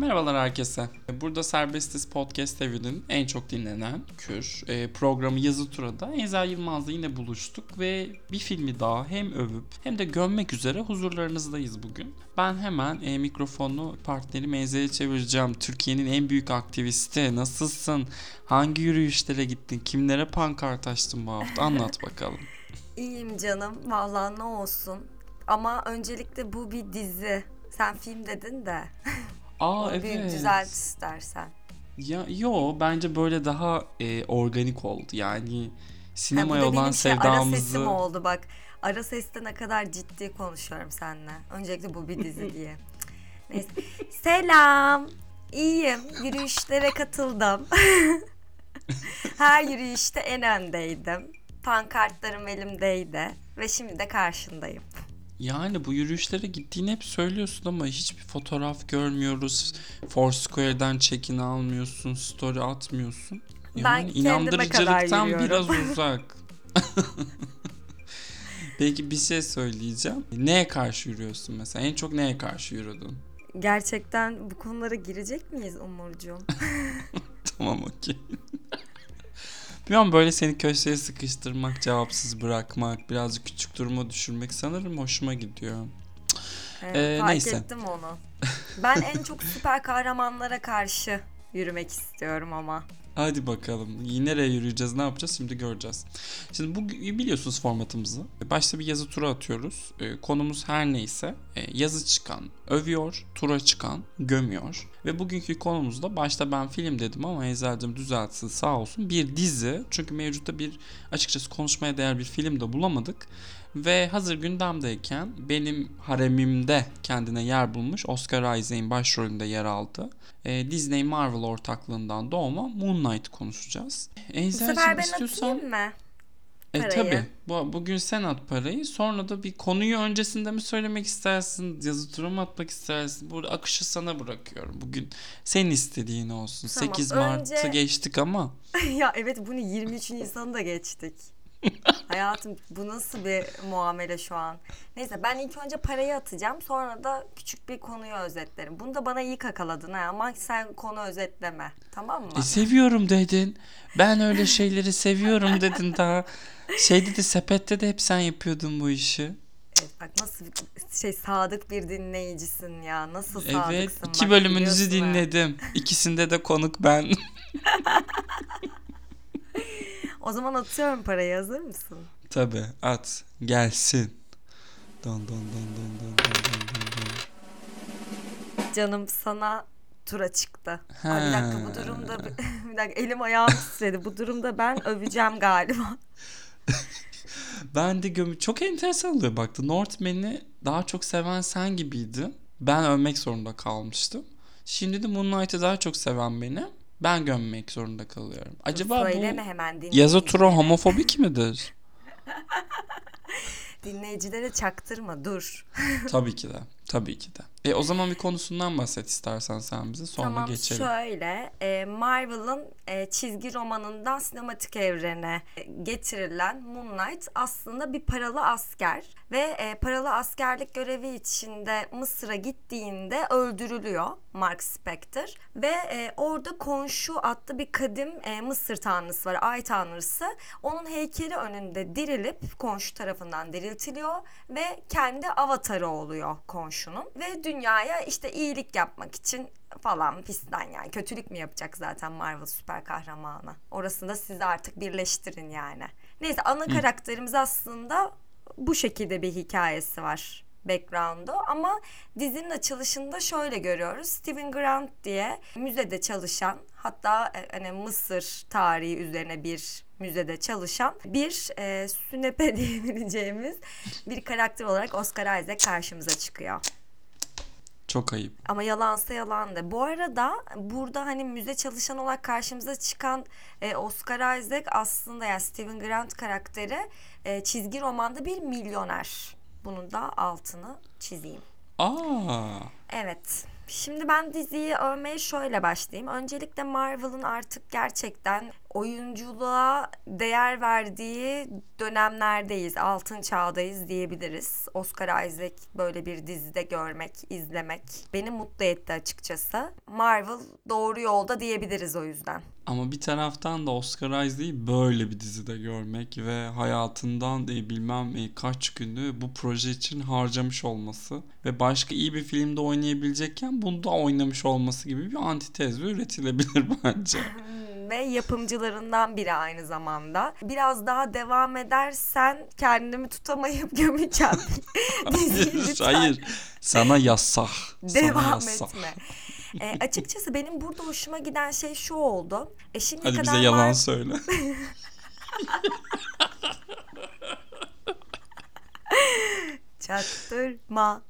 Merhabalar herkese. Burada Serbestiz Podcast evinin en çok dinlenen Kür e, programı Yazı Tura'da Enzel Yılmaz'la yine buluştuk ve bir filmi daha hem övüp hem de gömmek üzere huzurlarınızdayız bugün. Ben hemen e, mikrofonu partnerim Enzel'e çevireceğim. Türkiye'nin en büyük aktivisti. Nasılsın? Hangi yürüyüşlere gittin? Kimlere pankart açtın bu hafta? Anlat bakalım. İyiyim canım. Vallahi ne olsun. Ama öncelikle bu bir dizi. Sen film dedin de. Aa Onu evet. bir düzelt istersen. Ya yo bence böyle daha e, organik oldu. Yani Ha, bu sinemaya da olan şey, ara sevdamızı sesim oldu bak. Ara seste ne kadar ciddi konuşuyorum seninle. Öncelikle bu bir dizi diye. Neyse. Selam. İyiyim. Yürüyüşlere katıldım. Her yürüyüşte en öndeydim. Pankartlarım elimdeydi. Ve şimdi de karşındayım. Yani bu yürüyüşlere gittiğini hep söylüyorsun ama hiçbir fotoğraf görmüyoruz. Foursquare'den check-in almıyorsun, story atmıyorsun. Ben Yani kadar inandırıcılıktan biraz uzak. Peki bir şey söyleyeceğim. Neye karşı yürüyorsun mesela? En çok neye karşı yürüdün? Gerçekten bu konulara girecek miyiz Umurcuğum? Tamam okey. Bilmiyorum böyle seni köşeye sıkıştırmak, cevapsız bırakmak, birazcık küçük duruma düşürmek sanırım hoşuma gidiyor. Evet, Ee, fark neyse. ettim onu. Ben en çok süper kahramanlara karşı yürümek istiyorum ama. Hadi bakalım. Nereye yürüyeceğiz, ne yapacağız şimdi göreceğiz. Şimdi bu biliyorsunuz formatımızı. Başta bir yazı tura atıyoruz. Ee, Konumuz her neyse e, yazı çıkan övüyor, tura çıkan gömüyor. Ve bugünkü konumuzda başta ben film dedim ama Ezel'cim düzeltsin sağ olsun. Bir dizi. Çünkü mevcutta bir açıkçası konuşmaya değer bir film de bulamadık. Ve hazır gündemdeyken benim haremimde kendine yer bulmuş Oscar Isaac'in başrolünde yer aldı. E, Disney Marvel ortaklığından doğma Moon Knight konuşacağız. Bu Enzel'cim sefer ben istiyorsan... atayım mı? E tabi. Bu, bugün sen at parayı. Sonra da bir konuyu öncesinde mi söylemek istersin? Yazı tura mı atmak istersin? Burada akışı sana bırakıyorum. Bugün senin istediğin olsun. Tamam, 8 Mart'ı önce- geçtik ama. ya evet bunu 23 Nisan'ı da geçtik. Hayatım bu nasıl bir muamele şu an? Neyse ben ilk önce parayı atacağım. Sonra da küçük bir konuyu özetlerim. Bunu da bana iyi kakaladın ha. Ama sen konu özetleme. Tamam mı? E, seviyorum dedin. Ben öyle şeyleri seviyorum dedin daha. Şeyde de sepette de hep sen yapıyordun bu işi. Evet, bak nasıl şey sadık bir dinleyicisin ya. Nasıl Evet. sadıksın. iki bak, bölümünüzü dinledim. İkisinde de konuk ben. O zaman atıyorum parayı hazır mısın? Tabi at gelsin. Don don don don don don don don. don. Canım sana tura çıktı. Ha. Abi bir dakika bu durumda bir dakika elim ayağım titredi. Bu durumda ben öveceğim galiba. ben de göm çok enteresan oluyor baktı. Northman'i daha çok seven sen gibiydin. Ben övmek zorunda kalmıştım. Şimdi de Moonlight'ı daha çok seven beni. Ben gömmek zorunda kalıyorum. Acaba Söyleme bu hemen yazı tura homofobik midir? Dinleyicilere çaktırma dur. tabii ki de. Tabii ki de. E o zaman bir konusundan bahset istersen sen bize sonra tamam geçelim. şöyle e, Marvel'ın e, çizgi romanından sinematik evrene e, getirilen Moon Knight aslında bir paralı asker ve e, paralı askerlik görevi içinde Mısır'a gittiğinde öldürülüyor Mark Spector ve e, orada Konşu adlı bir kadim e, Mısır tanrısı var ay tanrısı onun heykeli önünde dirilip Konşu tarafından diriltiliyor ve kendi avatarı oluyor Konşu'nun ve dünyaya işte iyilik yapmak için falan fistan yani kötülük mü yapacak zaten Marvel süper kahramanı. Orasını da siz artık birleştirin yani. Neyse ana karakterimiz aslında bu şekilde bir hikayesi var background'u ama dizinin açılışında şöyle görüyoruz. Steven Grant diye müzede çalışan hatta e, hani Mısır tarihi üzerine bir müzede çalışan bir e, sünepe diyebileceğimiz bir karakter olarak Oscar Isaac karşımıza çıkıyor. Çok ayıp. Ama yalansa yalan de. Bu arada burada hani müze çalışan olarak karşımıza çıkan e, Oscar Isaac aslında yani Steven Grant karakteri e, çizgi romanda bir milyoner. Bunun da altını çizeyim. Aa. Evet. Şimdi ben diziyi övmeye şöyle başlayayım. Öncelikle Marvel'ın artık gerçekten oyunculuğa değer verdiği dönemlerdeyiz. Altın çağdayız diyebiliriz. Oscar Isaac böyle bir dizide görmek, izlemek beni mutlu etti açıkçası. Marvel doğru yolda diyebiliriz o yüzden. Ama bir taraftan da Oscar Isaac'i böyle bir dizide görmek ve hayatından e, bilmem e, kaç günü bu proje için harcamış olması ve başka iyi bir filmde oynayabilecekken bunda oynamış olması gibi bir antitez üretilebilir bence. ve yapımcılarından biri aynı zamanda. Biraz daha devam edersen kendimi tutamayıp gömeceğim. hayır, hayır. Sana yasak. Devam Sana yasak. etme. E, açıkçası benim burada hoşuma giden şey şu oldu. E şimdi Hadi kadar bize yalan Mar- söyle. Çaktırma.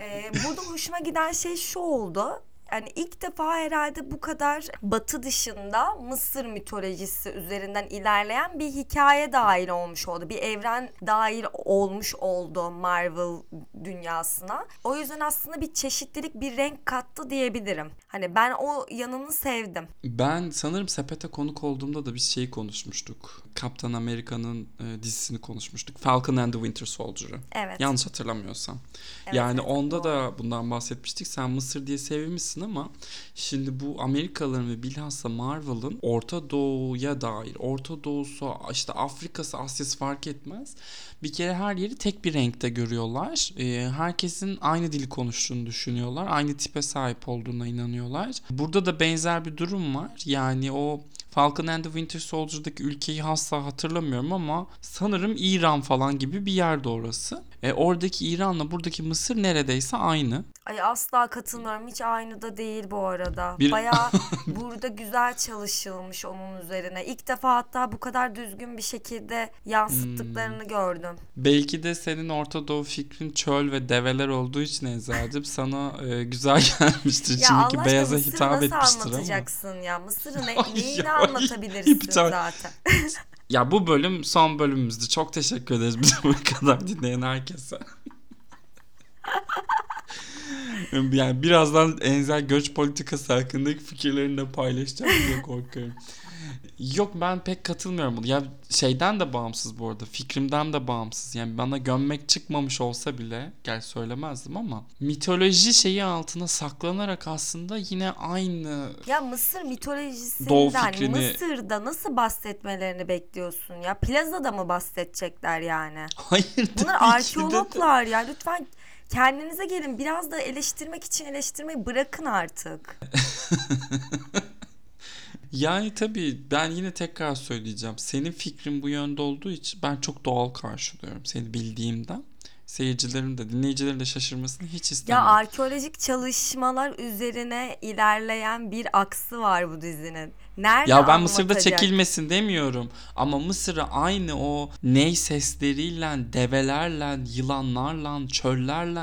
Ee, burada hoşuma giden şey şu oldu. Yani ilk defa herhalde bu kadar batı dışında Mısır mitolojisi üzerinden ilerleyen bir hikaye dahil olmuş oldu. Bir evren dahil olmuş oldu Marvel dünyasına. O yüzden aslında bir çeşitlilik, bir renk kattı diyebilirim. Hani ben o yanını sevdim. Ben sanırım sepete konuk olduğumda da bir şey konuşmuştuk. Kaptan Amerika'nın e, dizisini konuşmuştuk. Falcon and the Winter Soldier'ı. Evet. Yanlış hatırlamıyorsam. Evet, yani evet, onda doğru. da bundan bahsetmiştik. Sen Mısır diye sevmişsin ama şimdi bu Amerikalıların ve bilhassa Marvel'ın Orta Doğu'ya dair, Orta Doğu'su, işte Afrika'sı, Asya'sı fark etmez. Bir kere her yeri tek bir renkte görüyorlar. Ee, herkesin aynı dili konuştuğunu düşünüyorlar. Aynı tipe sahip olduğuna inanıyorlar. Burada da benzer bir durum var. Yani o Falcon and the Winter Soldier'daki ülkeyi asla hatırlamıyorum ama sanırım İran falan gibi bir yerde orası. E, oradaki İran'la buradaki Mısır neredeyse aynı. Ay asla katılmıyorum. Hiç aynı da değil bu arada. Bir- Bayağı burada güzel çalışılmış onun üzerine. İlk defa hatta bu kadar düzgün bir şekilde yansıttıklarını Hmm. gördüm. Belki de senin Orta Doğu fikrin çöl ve develer olduğu için Eczacığım sana e, güzel gelmiştir. Ya Allah Şimdiki aşkına beyaza Mısır'ı hitap nasıl etmiştir ama. anlatacaksın ya? Mısır'ı ne, Ay neyini ya, anlatabilirsin iptal. zaten? Ya bu bölüm son bölümümüzdü. Çok teşekkür ederiz bizi bu kadar dinleyen herkese. yani birazdan Enzel göç politikası hakkındaki fikirlerini de paylaşacağım diye korkuyorum. Yok ben pek katılmıyorum buna. Ya şeyden de bağımsız bu arada. Fikrimden de bağımsız. Yani bana gömmek çıkmamış olsa bile gel söylemezdim ama mitoloji şeyi altına saklanarak aslında yine aynı Ya Mısır Doğu mitolojisinden fikrini- Mısır'da nasıl bahsetmelerini bekliyorsun ya? Plazada mı bahsedecekler yani? hayır Bunlar ki de- arkeologlar ya lütfen kendinize gelin biraz da eleştirmek için eleştirmeyi bırakın artık. Yani tabii ben yine tekrar söyleyeceğim. Senin fikrin bu yönde olduğu için ben çok doğal karşılıyorum. Seni bildiğimden. Seyircilerin de dinleyicilerin de şaşırmasını hiç Ya istemem. arkeolojik çalışmalar üzerine ilerleyen bir aksı var bu dizinin. Nerede Ya ben Mısır'da anlatacak? çekilmesin demiyorum. Ama Mısır'ı aynı o ney sesleriyle, develerle, yılanlarla, çöllerle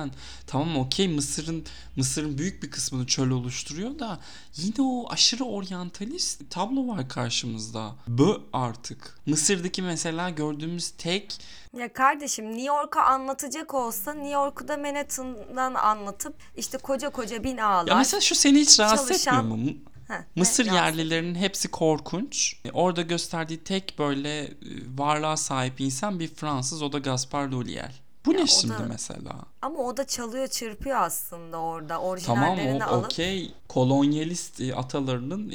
tamam okey Mısır'ın Mısır'ın büyük bir kısmını çöl oluşturuyor da yine o aşırı oryantalist tablo var karşımızda. Bu artık. Mısır'daki mesela gördüğümüz tek Ya kardeşim New York'u anlatacak olsa New York'u da Manhattan'dan anlatıp işte koca koca binalar. ya mesela şu seni hiç rahatsız çalışan- etmiyor mu? Ne Mısır rahatsız- yerlilerinin hepsi korkunç. E, Orada gösterdiği tek böyle e, varlığa sahip insan bir Fransız o da Gaspar Ulliel. Bu Ya ne o şimdi da- mesela? Ama o da çalıyor çırpıyor aslında orada. Tamam Orijinallerini o alıp. okey kolonyalist e, atalarının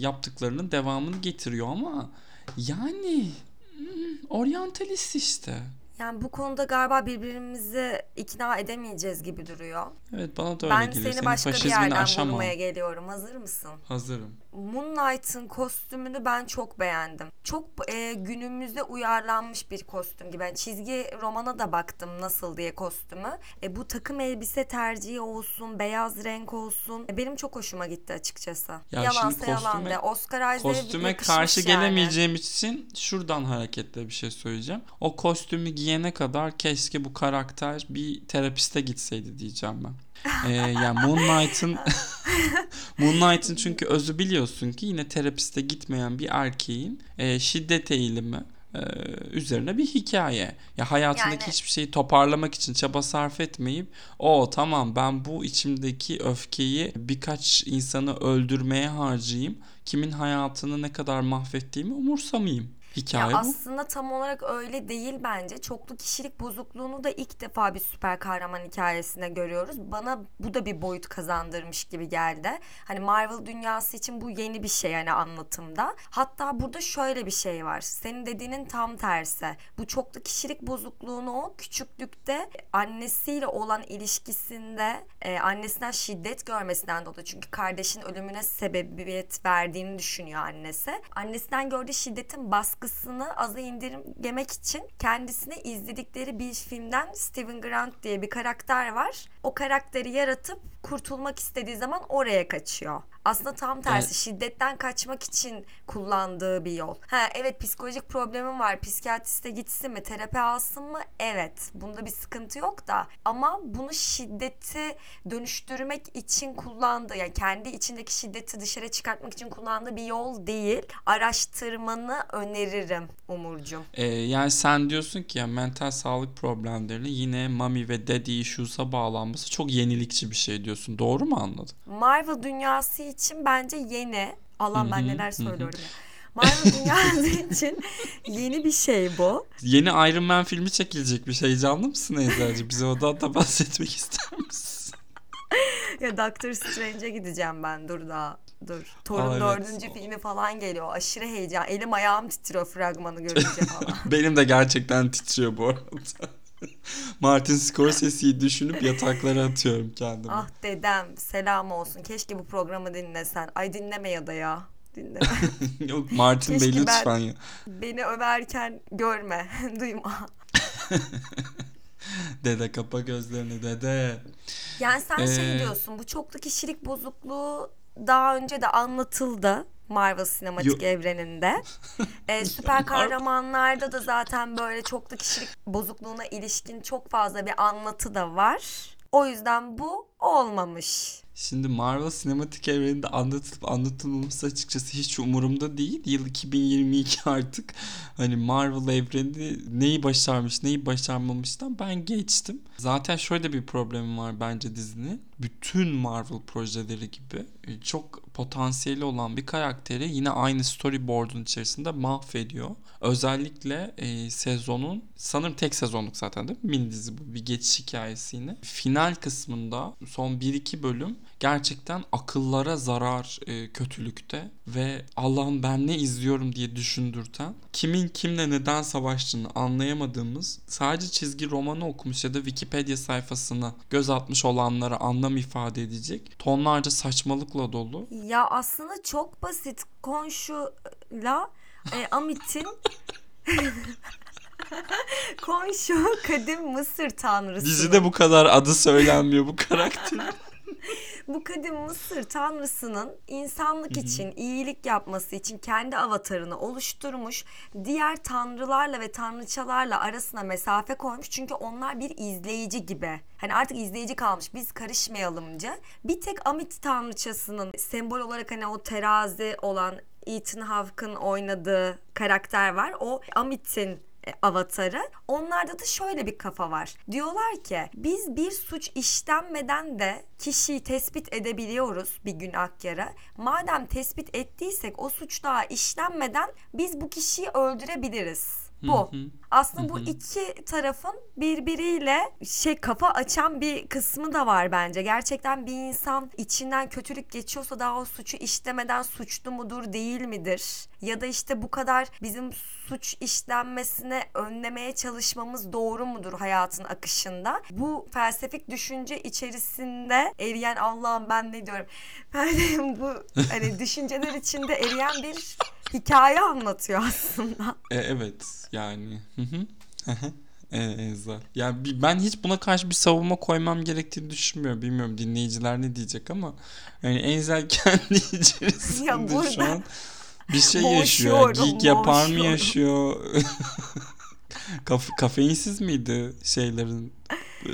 yaptıklarının devamını getiriyor ama yani hmm, oryantalist işte. Yani bu konuda galiba birbirimizi ikna edemeyeceğiz gibi duruyor. Evet bana da öyle ben geliyor. seni Senin başka bir yerden aşamam. bulmaya geliyorum. Hazır mısın? Hazırım. Moon Knight'ın kostümünü ben çok beğendim. Çok e, günümüze uyarlanmış bir kostüm gibi. Yani çizgi romana da baktım nasıl diye kostümü. E, bu takım elbise tercihi olsun, beyaz renk olsun. E, benim çok hoşuma gitti açıkçası. Ya Yalansa şimdi yalan kostüme- de. Oscar Isaac'e Kostüme karşı yani. gelemeyeceğim için şuradan hareketle bir şey söyleyeceğim. O kostümü giyene kadar keşke bu karakter bir terapiste gitseydi diyeceğim ben. Ee, yani Moon Knight'ın Moon Knight'ın çünkü özü biliyorsun ki yine terapiste gitmeyen bir erkeğin e, şiddet eğilimi e, üzerine bir hikaye. Ya hayatındaki Yani- hiçbir şeyi toparlamak için çaba sarf etmeyip o tamam ben bu içimdeki öfkeyi birkaç insanı öldürmeye harcayayım. Kimin hayatını ne kadar mahvettiğimi umursamayayım. Hikaye Ya bu. aslında tam olarak öyle değil bence. Çoklu kişilik bozukluğunu da ilk defa bir süper kahraman hikayesinde görüyoruz. Bana bu da bir boyut kazandırmış gibi geldi. Hani Marvel dünyası için bu yeni bir şey yani anlatımda. Hatta burada şöyle bir şey var. Senin dediğinin tam tersi. Bu çoklu kişilik bozukluğunu o küçüklükte annesiyle olan ilişkisinde e, annesinden şiddet görmesinden dolayı. Çünkü kardeşin ölümüne sebebiyet verdiğini düşünüyor annesi. Annesinden gördüğü şiddetin baskısını aza indirgemek için kendisine izledikleri bir filmden Steven Grant diye bir karakter var. O karakteri yaratıp kurtulmak istediği zaman oraya kaçıyor. Aslında tam tersi Evet. şiddetten kaçmak için kullandığı bir yol. Ha evet psikolojik problemim var. Psikiyatriste gitsin mi? Terapi alsın mı? Evet. Bunda bir sıkıntı yok da ama bunu şiddeti dönüştürmek için kullandığı yani kendi içindeki şiddeti dışarı çıkartmak için kullandığı bir yol değil. Araştırmanı öneririm Umurcuğum. Ee, yani sen diyorsun ki ya mental sağlık problemlerini yine mommy ve daddy issues'a bağlanması çok yenilikçi bir şey diyorsun. Doğru mu anladım? Marvel dünyası için bence yeni. Allah ben neler söylüyorum ya. Marvel dünyası için yeni bir şey bu. Yeni Iron Man filmi çekilecek bir şey. Heyecanlı mısın Eczacı? Bize odan da bahsetmek ister misin? Ya Doctor Strange'e gideceğim ben dur daha. Dur. Thor'un evet. dördüncü filmi falan geliyor. Aşırı heyecan. Elim ayağım titriyor fragmanı görünce falan. Benim de gerçekten titriyor bu arada. Martin Scorsese'yi düşünüp yataklara atıyorum kendimi. ah dedem selam olsun. Keşke bu programı dinlesen. Ay dinleme ya da ya. Dinleme. Yok Martin Keşke Bey ben- lütfen ya. Beni överken görme. Duyma. Dede kapa gözlerini dede. Yani sen şey Ee, diyorsun bu çoklu kişilik bozukluğu daha önce de anlatıldı. Marvel sinematik Yo- evreninde. Ee, süper kahramanlarda da zaten böyle çoklu kişilik bozukluğuna ilişkin çok fazla bir anlatı da var. O yüzden bu olmamış. Şimdi Marvel sinematik evreninde anlatılıp anlatılmaması açıkçası hiç umurumda değil. Yıl 2022 artık. Hani Marvel evreni neyi başarmış neyi başarmamıştan ben geçtim. Zaten şöyle bir problemim var bence dizinin. Bütün Marvel projeleri gibi e, çok potansiyeli olan bir karakteri yine aynı storyboard'un içerisinde mahvediyor. Özellikle e, sezonun sanırım tek sezonluk zaten değil mi? Mini dizi bu bir geçiş hikayesi yine. Final kısmında son 1-2 bölüm gerçekten akıllara zarar e, kötülükte ve Allah'ım ben ne izliyorum diye düşündürten kimin kimle neden savaştığını anlayamadığımız sadece çizgi romanı okumuş ya da Wikipedia sayfasına göz atmış olanlara anlam ifade edecek tonlarca saçmalıkla dolu Ya aslında çok basit. Konşuyla e, Amit'in Konşu kadim Mısır tanrısı. Dizide bu kadar adı söylenmiyor bu karakter. Bu kadim Mısır tanrısının insanlık için, iyilik yapması için kendi avatarını oluşturmuş. Diğer tanrılarla ve tanrıçalarla arasına mesafe koymuş. Çünkü onlar bir izleyici gibi. Hani artık izleyici kalmış. Biz karışmayalımcı. Bir tek Amit tanrıçasının sembol olarak hani o terazi olan Ethan Hawke'ın oynadığı karakter var. O Amit'in avatarı. Onlarda da şöyle bir kafa var. Diyorlar ki biz bir suç işlenmeden de kişiyi tespit edebiliyoruz bir günahkarı. Madem tespit ettiysek o suç daha işlenmeden biz bu kişiyi öldürebiliriz. Bu. Aslında bu iki tarafın birbiriyle şey kafa açan bir kısmı da var bence. Gerçekten bir insan içinden kötülük geçiyorsa daha o suçu işlemeden suçlu mudur değil midir? Ya da işte bu kadar bizim suç işlenmesine önlemeye çalışmamız doğru mudur hayatın akışında? Bu felsefik düşünce içerisinde eriyen Allah'ım ben ne diyorum? Ben bu hani düşünceler içinde eriyen bir hikaye anlatıyor aslında. E, evet yani. Hı hı. Hı hı. E, Eza. Ya bi- ben hiç buna karşı bir savunma koymam gerektiğini düşünmüyorum. Bilmiyorum dinleyiciler ne diyecek ama yani Enzel kendi içerisinde Ya burada şu an bir şey yaşıyor. Geek yapar mı yaşıyor? Kaf- kafeinsiz miydi şeylerin e,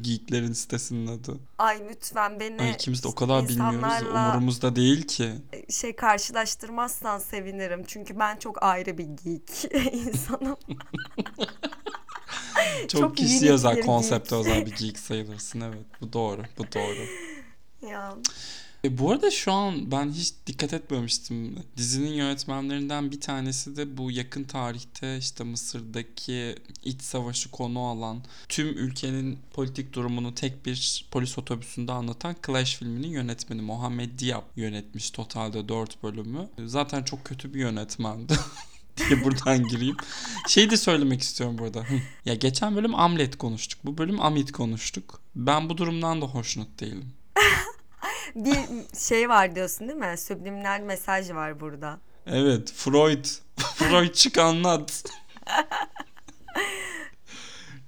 geeklerin sitesinin adı. Ay lütfen beni Ay ikimiz de o kadar bilmiyoruz. Umurumuzda değil ki. şey karşılaştırmazsan sevinirim. Çünkü ben çok ayrı bir geek insanım. Çok, Çok unik bir konsepte geek. özel bir geek sayılırsın. Evet bu doğru. Bu doğru. ya E, bu arada şu an ben hiç dikkat etmemiştim. Dizinin yönetmenlerinden bir tanesi de bu yakın tarihte işte Mısır'daki iç savaşı konu alan tüm ülkenin politik durumunu tek bir polis otobüsünde anlatan Clash filminin yönetmeni Muhammed Diab yönetmiş totalde 4 bölümü. Zaten çok kötü bir yönetmendi. diye buradan gireyim. Şey de söylemek istiyorum burada. Ya geçen bölüm Amlet konuştuk. Bu bölüm Amit konuştuk. Ben bu durumdan da hoşnut değilim. bir şey var diyorsun değil mi? Subliminal mesaj var burada. Evet, Freud. Freud çık anlat.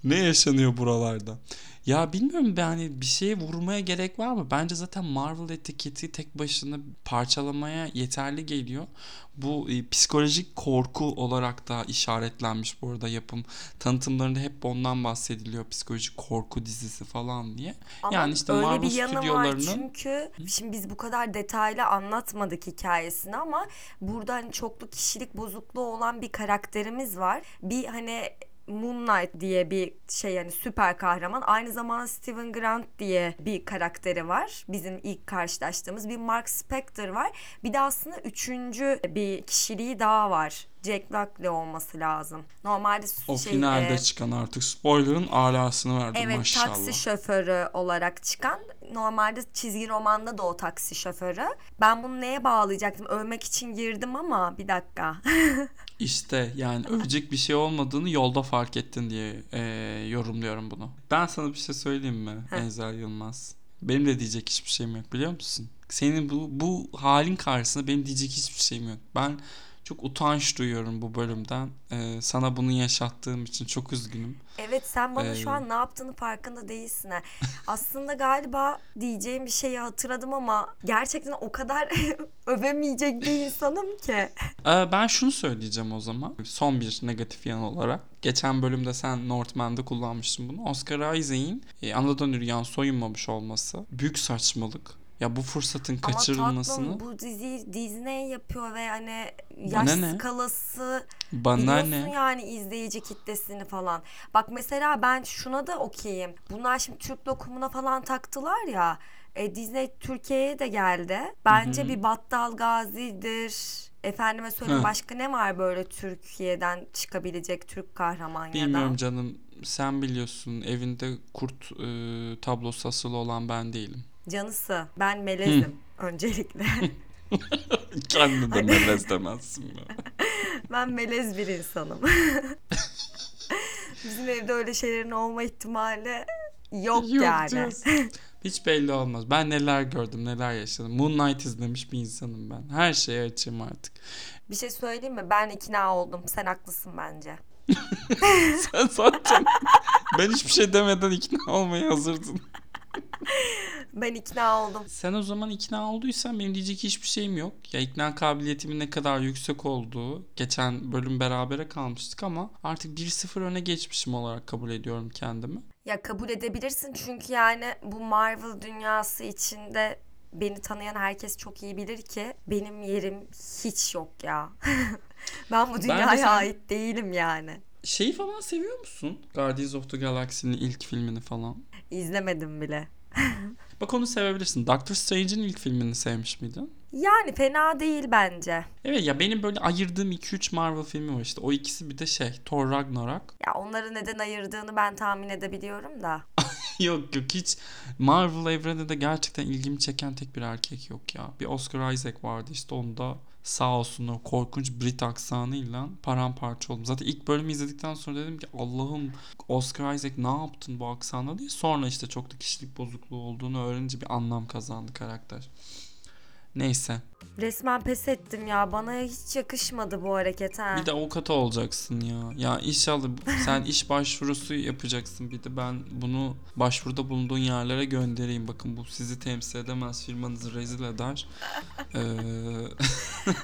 ne yaşanıyor buralarda? Ya bilmiyorum ben hani bir şeye vurmaya gerek var mı? Bence zaten Marvel etiketi tek başına parçalamaya yeterli geliyor. Bu e, psikolojik korku olarak da işaretlenmiş bu arada yapım. Tanıtımlarında hep ondan bahsediliyor. Psikolojik korku dizisi falan diye. Ama Yani işte öyle Marvel bir yanı var stüdyolarının- çünkü şimdi biz bu kadar detaylı anlatmadık hikayesini ama burada hani çoklu kişilik bozukluğu olan bir karakterimiz var. Bir hani Moon Knight diye bir şey yani süper kahraman. Aynı zamanda Steven Grant diye bir karakteri var. Bizim ilk karşılaştığımız bir Mark Spector var. Bir de aslında üçüncü bir kişiliği daha var. Jack Blackley olması lazım. Normalde O şey, finalde e, çıkan artık spoiler'ın alasını verdim Evet maşallah. taksi şoförü olarak çıkan normalde çizgi romanda da o taksi şoförü. Ben bunu neye bağlayacaktım? Övmek için girdim ama bir dakika. İşte yani övecek bir şey olmadığını yolda fark ettin diye e, yorumluyorum bunu. Ben sana bir şey söyleyeyim mi Heh. Enzel Yılmaz? Benim de diyecek hiçbir şeyim yok biliyor musun? Senin bu bu halin karşısında benim diyecek hiçbir şeyim yok. Ben çok utanç duyuyorum bu bölümden. E, sana bunu yaşattığım için çok üzgünüm. evet sen bana şu Ee, an ne yaptığını farkında değilsin. Aslında galiba diyeceğim bir şeyi hatırladım ama gerçekten o kadar övemeyecek bir insanım ki. Ee, ben şunu söyleyeceğim o zaman. Son bir negatif yan olarak. Geçen bölümde sen Northman'da kullanmıştın bunu. Oscar Isaac'in e, anadan yürüyen soyunmamış olması. Büyük saçmalık. Ya bu fırsatın Ama kaçırılmasını tatlım bu diziyi Disney yapıyor ve hani Bana yaş ne? skalası bana Biliyorsun ne? yani izleyici kitlesini falan. Bak mesela ben şuna da okeyim. Bunlar şimdi Türk lokumuna falan taktılar ya. E, Disney Türkiye'ye de geldi. Bence Hı hı. bir Battal Gazi'dir. Efendime söyleyeyim Heh. başka ne var böyle Türkiye'den çıkabilecek Türk kahraman ya Bilmiyorum da. canım. Sen biliyorsun evinde kurt e, tablosu asılı olan ben değilim. Canısı ben melezim öncelikle. Kendini de melez demezsin mi? ben melez bir insanım. Bizim evde öyle şeylerin olma ihtimali yok, yani. diyorsun. Hiç belli olmaz. Ben neler gördüm, neler yaşadım. Moonlight izlemiş bir insanım ben. Her şeye açığım artık. Bir şey söyleyeyim mi? Ben ikna oldum. Sen haklısın bence. Sen zaten ben hiçbir şey demeden ikna olmaya hazırdın. Ben ikna oldum. Sen o zaman ikna olduysan benim diyecek hiçbir şeyim yok. Ya ikna kabiliyetimin ne kadar yüksek olduğu geçen bölüm berabere kalmıştık ama artık 1-0 öne geçmişim olarak kabul ediyorum kendimi. Ya kabul edebilirsin çünkü yani bu Marvel dünyası içinde beni tanıyan herkes çok iyi bilir ki benim yerim hiç yok ya. ben bu dünyaya sen- ait değilim yani. Şeyi falan seviyor musun? Guardians of the Galaxy'nin ilk filmini falan. İzlemedim bile. Bak onu sevebilirsin. Doctor Strange'in ilk filmini sevmiş miydin? Yani fena değil bence. Evet ya benim böyle ayırdığım 2-3 Marvel filmi var işte. O ikisi bir de şey Thor Ragnarok. Ya onları neden ayırdığını ben tahmin edebiliyorum da. yok yok hiç Marvel evreninde de gerçekten ilgimi çeken tek bir erkek yok ya. Bir Oscar Isaac vardı işte onda sağ olsun o korkunç Brit aksanıyla paramparça oldum. Zaten ilk bölümü izledikten sonra dedim ki Allah'ım Oscar Isaac ne yaptın bu aksanla diye. Sonra işte çok da kişilik bozukluğu olduğunu öğrenince bir anlam kazandı karakter. Neyse. Resmen pes ettim ya. Bana hiç yakışmadı bu hareket ha. Bir de avukat olacaksın ya. Ya inşallah sen iş başvurusu yapacaksın. Bir de ben bunu başvuruda bulunduğun yerlere göndereyim. Bakın bu sizi temsil edemez. Firmanızı rezil eder. Ee,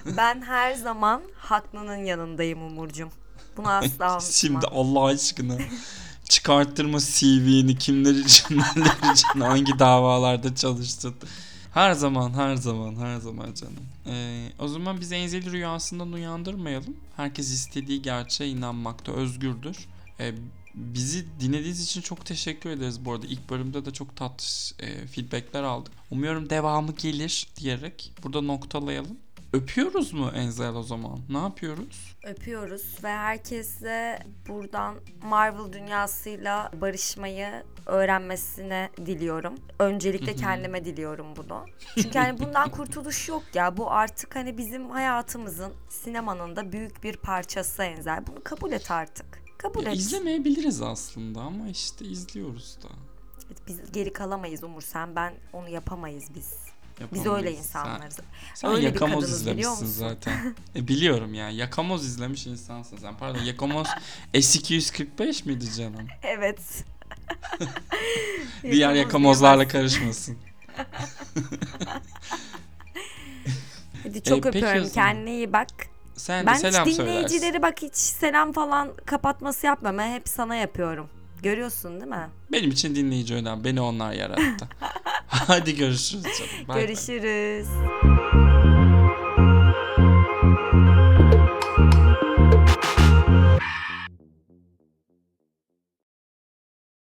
Ben her zaman haklının yanındayım Umurcuğum. Bunu asla unutma. şimdi Allah aşkına çıkarttırma CV'ni kimler için neler için hangi davalarda çalıştın. Her zaman her zaman her zaman canım. Ee, o zaman biz Enzeli rüyasından uyandırmayalım. Herkes istediği gerçeğe inanmakta özgürdür. Ee, bizi dinlediğiniz için çok teşekkür ederiz bu arada. İlk bölümde de çok tatlı e, feedbackler aldık. Umuyorum devamı gelir diyerek burada noktalayalım. Öpüyoruz mu Enzel o zaman? Ne yapıyoruz? Öpüyoruz ve herkese buradan Marvel dünyasıyla barışmayı öğrenmesine diliyorum. Öncelikle kendime diliyorum bunu. Çünkü hani bundan kurtuluş yok ya. Bu artık hani bizim hayatımızın sinemanın da büyük bir parçası Enzel. Bunu kabul et artık. Kabul Ya et. izlemeyebiliriz aslında ama işte izliyoruz da. Biz geri kalamayız Umur sen ben onu yapamayız biz. Biz öyle insanlarız. Sen, sen Öyle bir Yakamoz izlemişsin zaten. e, biliyorum ya. Yakamoz izlemiş insansın sen. Pardon Yakamoz S245 miydi canım? Evet. Diğer Yakamoz yakamozlarla karışmasın. Hadi çok E, peki o öpüyorum. Kendine iyi bak. Sen Ben de selam hiç söylersin. dinleyicileri bak hiç selam falan kapatması. Ben hep sana yapıyorum. Görüyorsun değil mi? Benim için dinleyici önemli. Beni onlar yarattı. Hadi görüşürüz canım. Bay. Görüşürüz.